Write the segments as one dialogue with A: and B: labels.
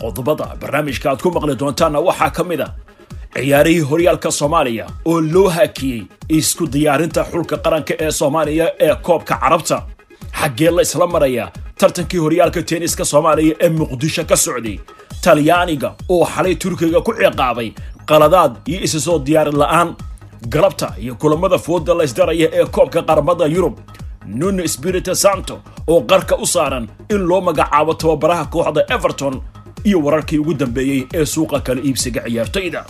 A: qodobada barnaamijka aad ku maqli doontaanna waxaa ka mid a ciyaarihii horyaalka soomaaliya oo loo hakiyey isku diyaarinta xulka qaranka ee soomaaliya ee koobka carabta. Xaggee la isla maraya tartankii horyaalka tenniska soomaaliya ee muqdisho ka socday talyaaniga oo xalay turkiga ku ciqaabay qaladaad iyo isa soo diyaarin la'aan galabta iyo kulamada fooda laysdaraya ee koobka qaramada yurub nuno spirito santo oo qarka u saaran in loo magacaabo tababaraha kooxda everton iyo wararkii ugu dambeeyey ee suuqa kala iibsiga ciyaartoyda.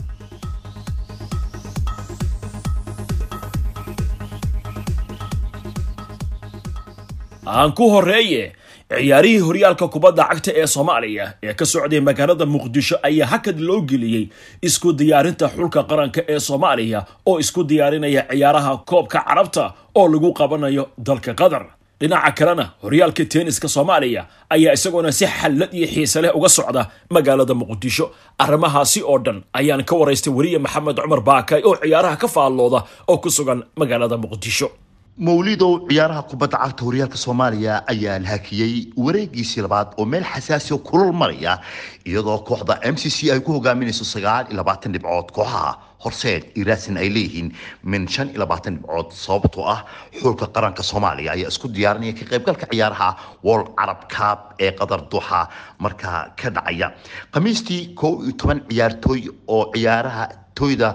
A: Aan ku horeeye ciyaarihii horyaalka kubadda cagta ee soomaaliya ee ka socday magaalada muqdisho ayaa hakad loo geliyey isku diyaarinta xulka qaranka ee soomaaliya oo isku diyaarinaya ciyaaraha koobka carabta oo lagu qabanayo dalka qatar dhinaca kalena horyaalka tenniska soomaaliya ayaa isaguna si xallad iyo xiise leh uga socda magaalada muqdisho. Arrimahaasi oo dhan ayaan ka waraystay weriye maxamed cumar baakay oo ciyaaraha ka faallooda oo ku sugan magaalada muqdisho.
B: Mawlidow ciyaaraha kubadda cagta horyaalka soomaaliya ayaa la hakiyey wareegiisii labaad oo meel xasaasiya kulul maraya iyadoo kooxda m c c ay ku hogaaminayso sagaal iyo labaatan dhibcood kooxaha horseed iraasin ay leeyihiin min shan iyo labaatan dhibcood sababtoo ah xulka qaranka soomaaliya ayaa isku diyaarinaya ka qaybgalka ciyaaraha world carab cup ee qatar duxa markaa ka dhacaya. Khamiistii kow iyo toban ciyaartooy oo ciyaaraha toyda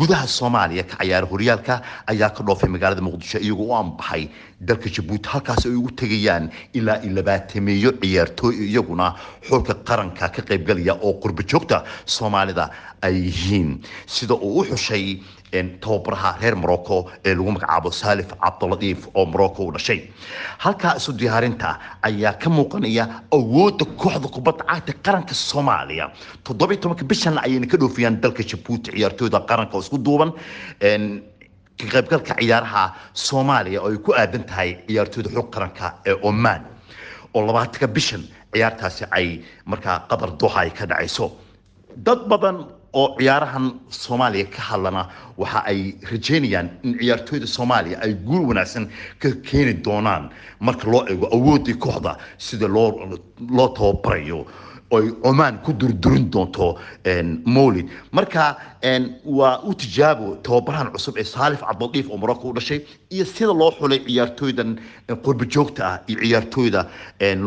B: gudaha soomaaliya ka ciyaara horyaalka ayaa ka dhoofay magaalada muqdisho iyagoo u anbaxay dalka jabuuti halkaas ay ugu tegayaan ilaa iyo labaatameeyo ciyaartooy iyaguna xulka qaranka ka qaybgalaya oo qurba joogta soomaalida ay yihiin. Sida uu u xushay tababaraha reer morocco ee lagu magacaabo salif cabdiladiif oo morocco u dhashay. Halkaa isu diyaarinta ayaa ka muuqanaya awoodda kooxda kubadda cagta qaranka soomaaliya. Toddobiyo tobanka bishan ayayna ka dhoofiyaan dalka jabuuti ciyaartooyda qaranka oo isku duuban ka ciyaaraha soomaaliya oo ay ku aadan tahay ciyaartooyda xul qaranka ee oman. Oo labaatanka bishan ciyaartaasi ay markaa qatar duuxa ay ka dhacayso. Dad badan oo ciyaarahan soomaaliya ka hadlana waxa ay rajeynayaan in ciyaartooyda soomaaliya ay guul wanaagsan ka keeni doonaan marka loo eego awooddii kooxda sida loo loo tababarayo oy omaan ku durdurin doonto mowlid marka waa u tijaabo tababarahan cusub ee saalif cabdildiif oo morocco u dhashay iyo sida loo xulay ciyaartooydan qurba joogta ah iyo ciyaartooyda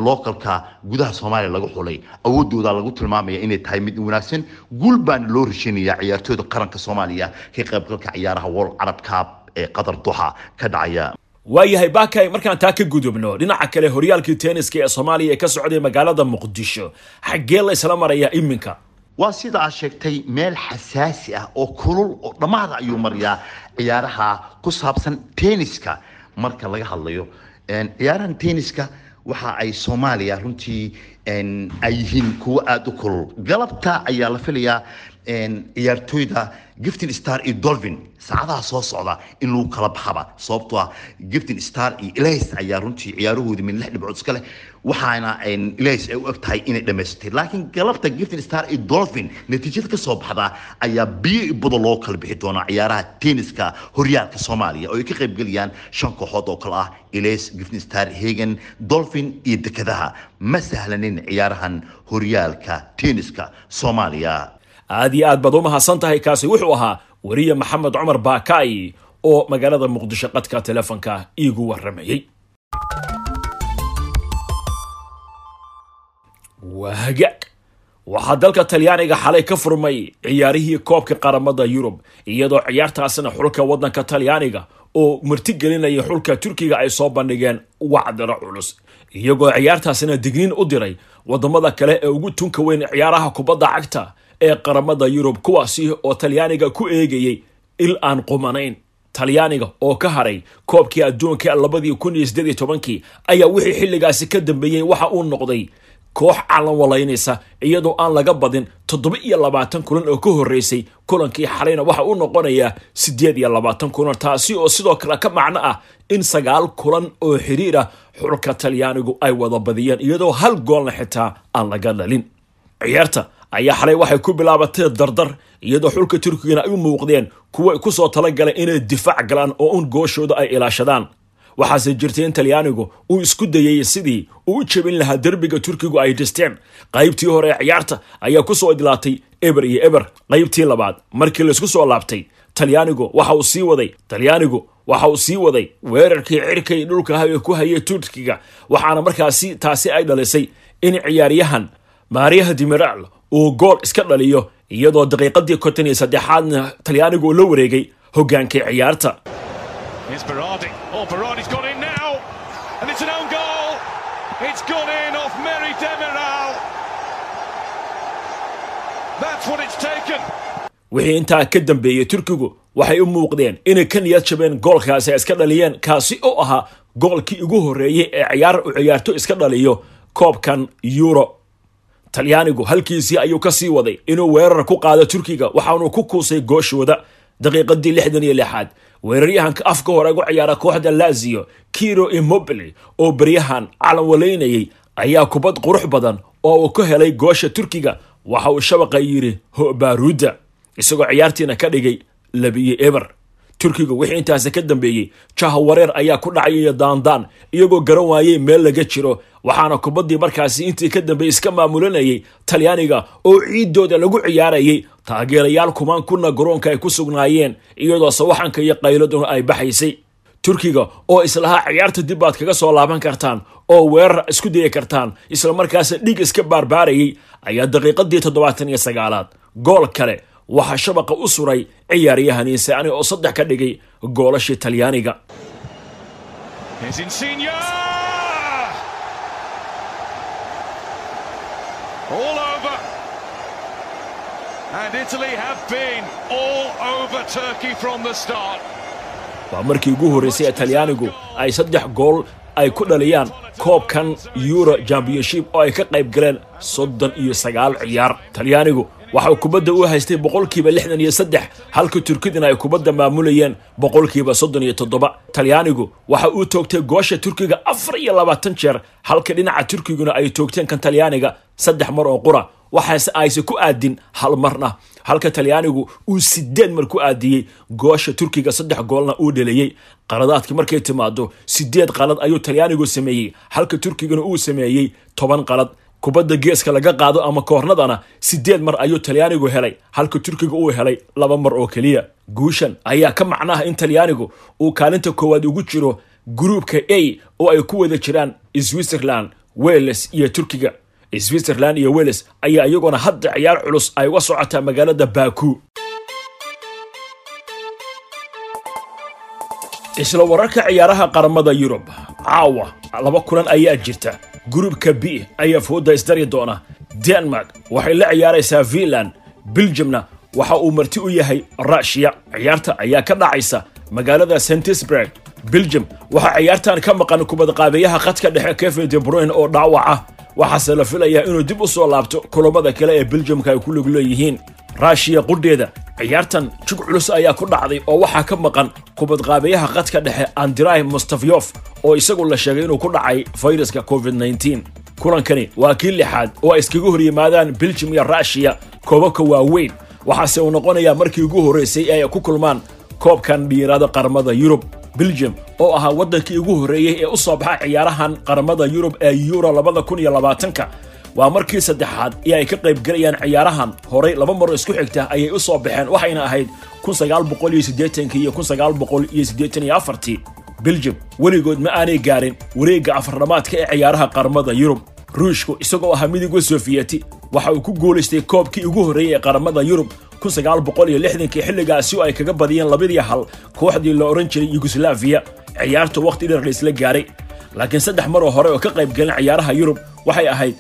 B: localka gudaha soomaaliya laga xulay. Awoodooda lagu tilmaamaya inay tahay mid wanaagsan. Guul baana loo rasheynaya ciyaartooyda qaranka soomaaliya ka qaybgalka ciyaaraha world carab cup ee qatar duxa ka dhacaya
A: waayahay baakay markaan taa ka gudubno. Dhinaca kale horyaalkii tenniska ee soomaaliya ee ka socday magaalada muqdisho xaggee la isla marayaa iminka?
B: Waa sida aad sheegtay meel xasaasi ah oo kulul oo dhammaada ayuu marayaa ciyaaraha ku saabsan tenniska. Marka laga hadlayo ciyaarahan tenniska waxa ay soomaaliya runtii ay yihiin kuwo aada u kulul. Galabta ayaa la filayaa ciyaartooyda giftin star iyo dolphin. Saacadaha soo socda in lagu kala baxaba sababtoo ah giftin star iyo elis ayaa runtii ciyaarahoodii min lix dhibcood iska waxaana elis ay u eg inay dhammaysatay laakiin galabta giftin star iyo dolphin. Natiijada ka baxda ayaa biyo i budo loo kala bixi doonaa ciyaaraha tenniska horyaalka soomaaliya oo ay ka qaybgelayaan shan kooxood oo kale ah elis giftin star hagan dolphin iyo dekadaha ma sahlanin ciyaarahan horyaalka tenniska soomaaliya
A: aad iyo aad baad u mahadsan tahay kaasi wuxuu ahaa weriye maxamed cumar baakay oo magaalada muqdisho qadka telefonka iigu waramayey waa hagaag waxaa dalka talyaaniga xalay ka furmay ciyaarihii koobka qaramada yurub iyadoo ciyaartaasina xulka waddanka talyaaniga oo martigelinaya xulka turkiga ay soo bandhigeen wacdaro culus. Iyagoo ciyaartaasina digniin u diray waddamada kale ee ugu tunka weyn ciyaaraha kubadda cagta ee qaramada yurub kuwaasi oo talyaaniga ku eegayay il aan qumanayn. Talyaaniga oo ka haray koobkii adduunka labadii kun iyo sideed iyo tobankii ayaa wixii xilligaasi ka dambeeyey waxa uu noqday koox calan walaynaysa iyadoo aan laga badin toddoba iyo labaatan kulan oo ka horreysay kulankii xalayna. Waxa uu noqonayaa siddeed iyo labaatan kulan taasi oo sidoo kale ka macno ah in sagaal kulan oo xiriir ah xulka talyaanigu ay wada badiyeen iyadoo hal goolna xitaa aan laga dhalin. Ciyaarta ayaa xalay waxay ku bilaabatay dardar iyadoo xulka turkigana ay u muuqdeen kuwa ku soo talagaleen inay difaac galaan oo un gooshooda ay ilaashadaan. Waxaase jirtay in talyaanigu uu isku dayay sidii uu u jebin lahaa derbiga turkigu ay dhisteen. Qaybtii hore ee ciyaarta ayaa ku soo idlaatay eber iyo eber. Qaybtii labaad markii laysku soo laabtay talyaanigu waxa uu sii waday. Talyaanigu waxa uu sii waday. Weerarkii cirkay dhulka hawe ku hayay turkiga. Waxaana markaasi taasi ay dhalisay in ciyaaryahan maariyaha dimiral uu gool iska dhaliyo iyadoo daqiiqadii konton iyo saddexaadna talyaanigu uu la wareegay hogaankii ciyaarta.
C: Oh,
A: wixii intaa ka dambeeyey turkigu waxay u muuqdeen inay ka niyad jabeen goolkaasi ay iska dhaliyeen kaasi oo ahaa goolkii ugu horreeyey ee ciyaar u ciyaarto iska dhaliyo koobkan euro talyaanigu halkiisii ayuu ka sii waday inuu weerar ku qaado turkiga. Waxaanu ku kuusay gooshooda daqiiqadii lixdan iyo lixaad. Weeraryahanka afka hore ugu ciyaara kooxda lazio kiro immobile oo beryahan calan walaynayay ayaa kubad qurux badan oo uu ka helay goosha turkiga. Waxa uu shabaqa yidhi hobaruda isagoo ciyaartiina ka dhigay labiyo eber turkiga wixii intaasi ka dambeeyey jaha wareer ayaa ku dhacayaya daandaan iyagoo garan waayey meel laga jiro. Waxaana kubaddii markaasi intii ka dambeeyey iska maamulanayay talyaaniga oo ciiddooda lagu ciyaarayay taageerayaal kumaan kuna garoonka ay ku sugnaayeen iyadoo sawaxanka iyo qayladuna ay baxaysay. Turkiga oo islahaa ciyaarta dib baad kaga soo laaban kartaan oo weerar isku dayi kartaan islamarkaas dhig iska baarbaarayay ayaa daqiiqadii toddobaatan iyo sagaalaad. Gool kale waxaa shabaqa u suray ciyaaryahan insaani oo saddex ka dhigay goolashii talyaaniga
C: Here's Insigne. All over. And Italy have been all over Turkey from the start.
A: waa markii ugu horreysay ee talyaanigu ay saddex gool ay ku dhaliyaan koobkan euro championship oo ay ka qayb galeen soddon iyo sagaal ciyaar talyaanigu waxau kubadda u haystay boqolkiiba lixdan iyo saddex halka turkidina ay kubadda maamulayeen boqolkiiba soddon iyo toddoba. Talyaanigu waxa uu toogtay goosha turkiga afar iyo labaatan jeer halka dhinaca turkiguna ay toogteen kan talyaaniga saddex mar oo qura. Waxaase ayse ku aadin hal marna. Halka talyaanigu uu sideed mar ku aadiyey goosha turkiga saddex goolna uu dheliyey qaladaadkii markay timaado sideed qalad ayuu talyaanigu sameeyey halka turkigana uu sameeyey toban qalad kubadda geeska laga qaado ama koornadana sideed mar ayuu talyaanigu helay halka turkiga uu helay laba mar oo keliya. Guushan ayaa ka macnaha in talyaanigu uu kaalinta koowaad ugu jiro gruupka a oo ay ku wada jiraan switzerland wales iyo turkiga. Switzerland iyo wales ayaa iyaguna hadda ciyaar culus ay uga socotaa magaalada baku. Isla wararka ciyaaraha qaramada yurub caawa laba kulan ayaa jirta gruupka b ayaa fooda isdari doona. Denmark waxay la ciyaaraysaa finland. Belgiumna waxa uu marti u yahay rushiya ciyaarta ayaa ka dhacaysa magaalada sentisburg belgium waxaa ciyaartan ka maqan kubadqaabeyaha khadka dhexe kevin de bruin oo dhaawac ah waxaase la filayaa inuu dib u soo laabto kulamada kale ee beljamka ay ku lug leeyihiin. Raashiya qudheeda ciyaartan jug culus ayaa ku dhacday oo waxaa ka maqan kubadqaabeyaha khadka dhexe andrai mustafyof oo isagu la sheegay inuu ku dhacay fayraska covid -19 kulankani waa kii lixaad oo ay iskaga hor yimaadaan beljum iyo rushiya koobabka waaweyn. Waxaase uu noqonayaa markii ugu horreysay ee ay ku kulmaan koobkan dhiiraada qaramada yurub. Belgium oo ahaa waddankii ugu horreeyey ee u soo baxa ciyaarahan qaramada yurub ee euro labada kun iyo labaatanka waa markii saddexaad ee ay ka qayb galayaan ciyaarahan. Horay laba maro isku xigta ayay u soo baxeen waxayna ahayd belgium weligood ma aanay gaarin wareegga afardhamaadka ee ciyaaraha qaramada yurub. Ruushku isagoo ahaa midowga sofiyeti waxa uu ku guulaystay koobkii ugu horreeyey ee qaramada yurub xilligaasi oo ay kaga badiyeen labadii hal kooxdii la odhan jiray yugoslaviya ciyaarta wakhti dheer laysla gaaray laakiin saddex mar oo hore oo ka qayb galeen ciyaaraha yurub waxay ahayd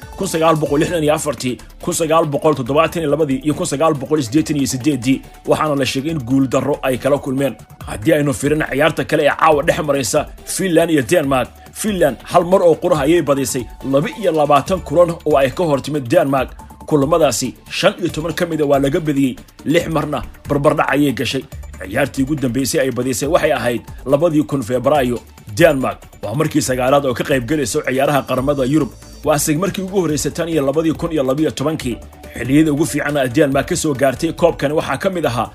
A: waxaana la sheegay in guuldarro ay kala kulmeen. Haddii aynu firin ciyaarta kale ee caawa dhex maraysa finland iyo denmark finland hal mar oo quraha ayay badisay laba iyo labaatan kulan oo ay ka hor timid denmark. Kulamadaasi shan iyo toban ka mida waa laga badiyey lix marna barbardhac ayay gashay ciyaartii ugu dambaysay ay badisay waxay ahayd labadii kun febraayo denmark. Waa markii sagaalaad oo ka qayb gelayso ciyaaraha qaramada yurub. Waase markii ugu horraysay tan iyo labadii kun iyo labiyo tobankii. Xilliyada ugu fiican denmark ka soo gaartay koobkani waxaa ka mid ahaa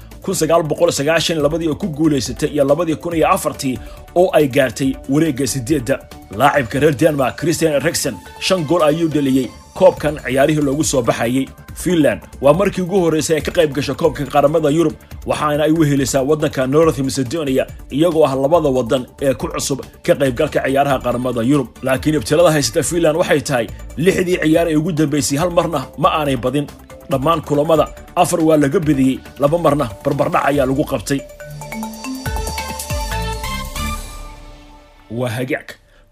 A: labadii oo ku guulaysatay iyo labadii kun iyo afartii oo ay gaartay wareegga sideedda laacibka reer denmark christian erikson shan gool ayuu dheliyey koobkan ciyaarihii loogu soo baxayey finland. Waa markii ugu horraysay ay ka qayb gasho koobka qaramada yurub waxaana ay wehelisaa waddanka north macedonia iyagoo ah labada waddan ee ku cusub ka qaybgalka ciyaaraha qaramada yurub. Laakiin ibtilada haysata finland waxay tahay lixdii ciyaar ee ugu dambaysay hal marna ma aanay badin. Dhammaan kulammada afar waa laga bediyey laba marna barbardhac ayaa lagu qabtay. Waa hagaag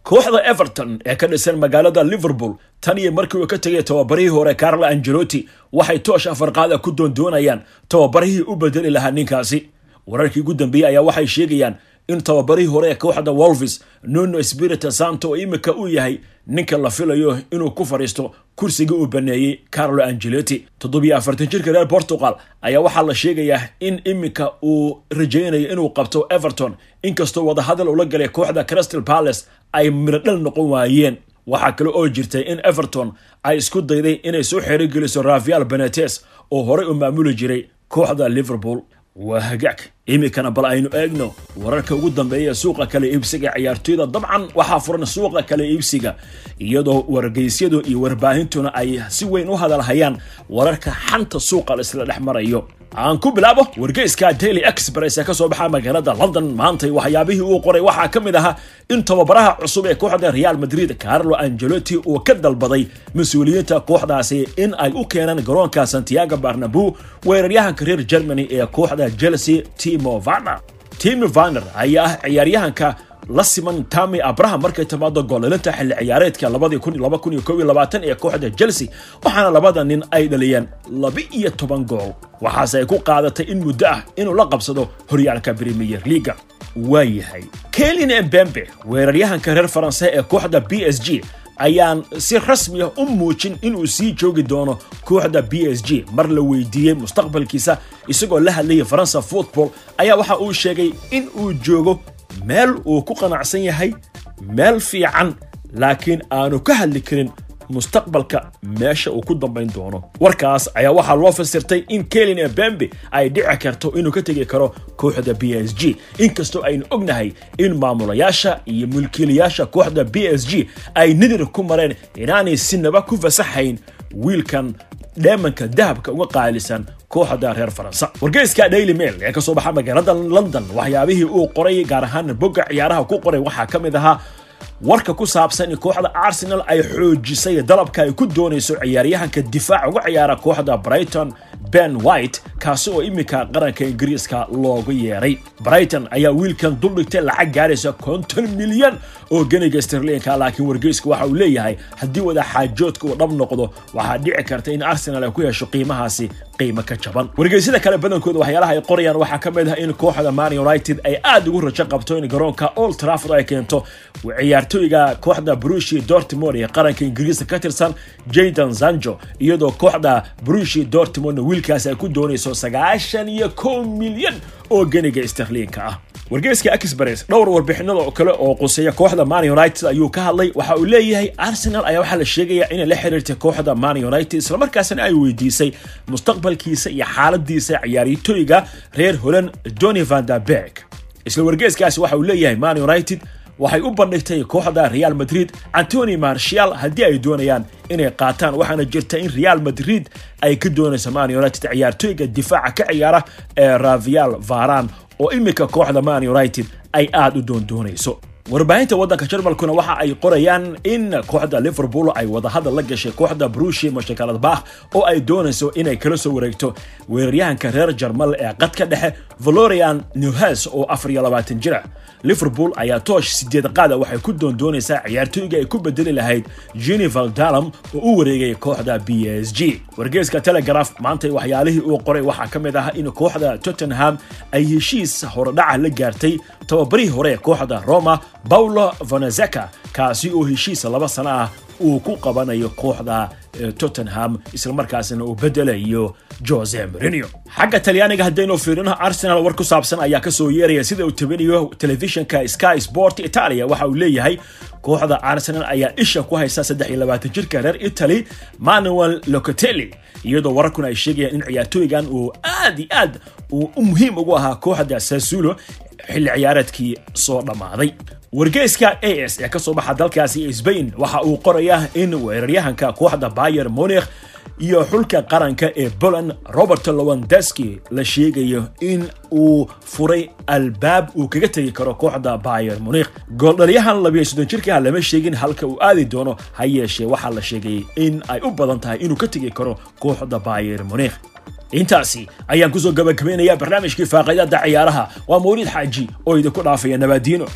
A: kooxda everton ee ka dhisan magaalada liverpool tan iyo markii uu ka tegay tababarihii hore carlo angelotti waxay toosh afarqaada ku doondoonayaan tababarihii u bedeli lahaa ninkaasi. Wararkii ugu dambeeyey ayaa waxay sheegayaan in tababarihii hore ee kooxda wolvis nuno spirita santo oo imika uu yahay ninka la filayo inuu ku fadhiisto kursigii uu baneeyey carlo angelotti toddobiyo afartan jirka reer portugal ayaa waxaa la sheegayaa in iminka uu rajaynayo inuu qabto everton. Inkastoo wadahadal ula galay kooxda crystal palace ay miradhal noqon waayeen. Waxaa kale oo jirtay in everton ay isku dayday inay soo xerogeliso rafael benetes oo horey u maamuli jiray kooxda liverpool. Waa hagaag iminkana bal aynu eegno wararka ugu dambeeya ee suuqa kale iibsiga ciyaartoyda dabcan waxaa furan suuqa kale iibsiga iyadoo wargeysyadu iyo warbaahintuna ay si weyn u hadalhayaan wararka xanta suuqa laisla dhex marayo. Aan ku bilaabo wargeyska daily express ee ka soo baxa magaalada london maantay waxyaabihii uu qoray waxaa ka mid ahaa in tababaraha cusub ee kooxda real madrid carlo angelotti uu ka dalbaday mas'uuliyiinta kooxdaasi in ay u keenaan garoonka santiago barnabu weeraryahanka reer germany ee kooxda chelsea timo varner timo varner ayaa ah ciyaaryahanka la siman tami abraham markay timaado goolelinta xilli ciyaareedka ee kooxda chelsea waxaana labada nin ay dhaliyeen laba-iyo toban gool. Waxaase ay ku qaadatay in muddo ah inuu la qabsado horyaalka premier leaga waayahay kelin embembe weeraryahanka reer faranse ee kooxda b s g ayaan si rasmiya u muujin inuu sii joogi doono kooxda b s g. Mar la weydiiyey mustaqbalkiisa isagoo la hadlayay faransa football ayaa waxa uu sheegay in uu joogo meel uu ku qanacsan yahay meel fiican laakiin aanu ka hadli karin mustaqbalka meesha uu ku dambayn doono. Warkaas ayaa waxaa loo fasirtay in kelin ebembe ay dhici karto inuu ka tegi karo kooxda b s g. Inkastoo aynu ognahay in maamulayaasha iyo mulkiilayaasha kooxda b s g ay nidir ku mareen inaanay sinaba ku fasaxayn wiilkan dheemanka dahabka uga qaalisan kooxda reer faransa. Wargeyska daily mail ee ka soo baxa magaalada london waxyaabihii uu qoray gaar ahaan bogga ciyaaraha ku qoray waxaa ka mid ahaa warka ku saabsan in kooxda arsenal ay xoojisay dalabka ay ku doonayso ciyaaryahanka difaac uga ciyaara kooxda brighton ben white kaasi oo iminka qaranka ingiriiska loogu yeeray. Brighton ayaa wiilkan duldhigtay lacag gaaraysa konton milyan oo ganiga sterlinka laakiin wargeysku waxa uu leeyahay haddii wadaxaajoodka uu dhab noqdo waxaa dhici karta in arsenal ay ku hesho qiimahaasi qiimo ka jaban. Wargeysyada kale badankooda waxyaalaha ay qorayaan waxaa ka mid ah in kooxda man united ay aad ugu rajo qabto in garoonka old trafford ay keento ciyaartooyga kooxda brushi dortmond ee qaranka ingiriiska ka tirsan jaydan zanjo iyadoo kooxda brushi dortmondna wiilkaasi ay ku doonayso sagaashan iyo kow milyan oo ganiga sterliinka ah wargeyska express dhowr warbixinada kale oo quseeya kooxda man united ayuu ka hadlay. Waxa uu leeyahay arsenal ayaa waxaa la sheegaya inay la xiriirtay kooxda man united islamarkaasina ay weydiisay mustaqbalkiisa iyo xaaladiisa ciyaartooyga reer holand doni van der berg isla wargeyskaasi waxa uu leeyahay man united waxay u bandhigtay kooxda real madrid antony marshal haddii ay doonayaan inay qaataan waxaana jirta in real madrid ay ka doonayso man united ciyaartooyga difaaca ka ciyaara ee ravial varan oo iminka kooxda man united ay aada u doondoonayso warbaahinta waddanka jarmalkuna waxa ay qorayaan in kooxda liverpool ay wadahadal la gashay kooxda brushi mashakaladbakh oo ay doonayso inay kala soo wareegto weeraryahanka reer jarmal ee qadka dhexe valorian newhas oo afar iyo labaatan jira. Liverpool ayaa toosh sideed qaada waxay ku doondoonaysaa ciyaartooyga ay ku bedeli lahayd genival dalam oo u wareegay kooxda b s g. Wargeeska telegraf maantay waxyaalihii uu qoray waxaa ka mid ah in kooxda tottenham ay heshiis horodhaca la gaartay tababarihii hore ee kooxda roma paulo vanazeka kaasi oo heshiis laba sano ah uu ku qabanayo kooxda tottenham islamarkaasina uu bedelayo jose mourinho. Xagga talyaaniga haddaynu fiirino arsenal war ku saabsan ayaa ka soo yeeraya sida uu tabinayo telefishinka sky sport italia. Waxa uu leeyahay kooxda arsenal ayaa isha ku haysta saddex iyo labaatan jirka reer italy manuel locatelli iyadoo wararkuna ay sheegayaan in ciyaartooygan uu aad iyo aad uu muhiim ugu ahaa kooxda sasulo xilli ciyaareedkii soo dhammaaday. Wargeyska a s ee ka soo baxa dalkaasi sbain waxa uu qorayaa in weeraryahanka kooxda bayer monikh iyo xulka qaranka ee poland robert lowandeski la sheegayo in uu furay albaab uu kaga tegi karo kooxda bayer monikh gooldhaliyahan labiyo soddon jirka lama sheegin halka uu aadi doono ha yeeshee waxaa la sheegay in ay u badan tahay inuu ka tegi karo kooxda bayer monikh intaasi ayaan ku soo gabagabaynayaa barnaamijkii faaqidada ciyaaraha. Waa mawliid xaaji oo idinku dhaafaya nabaadiino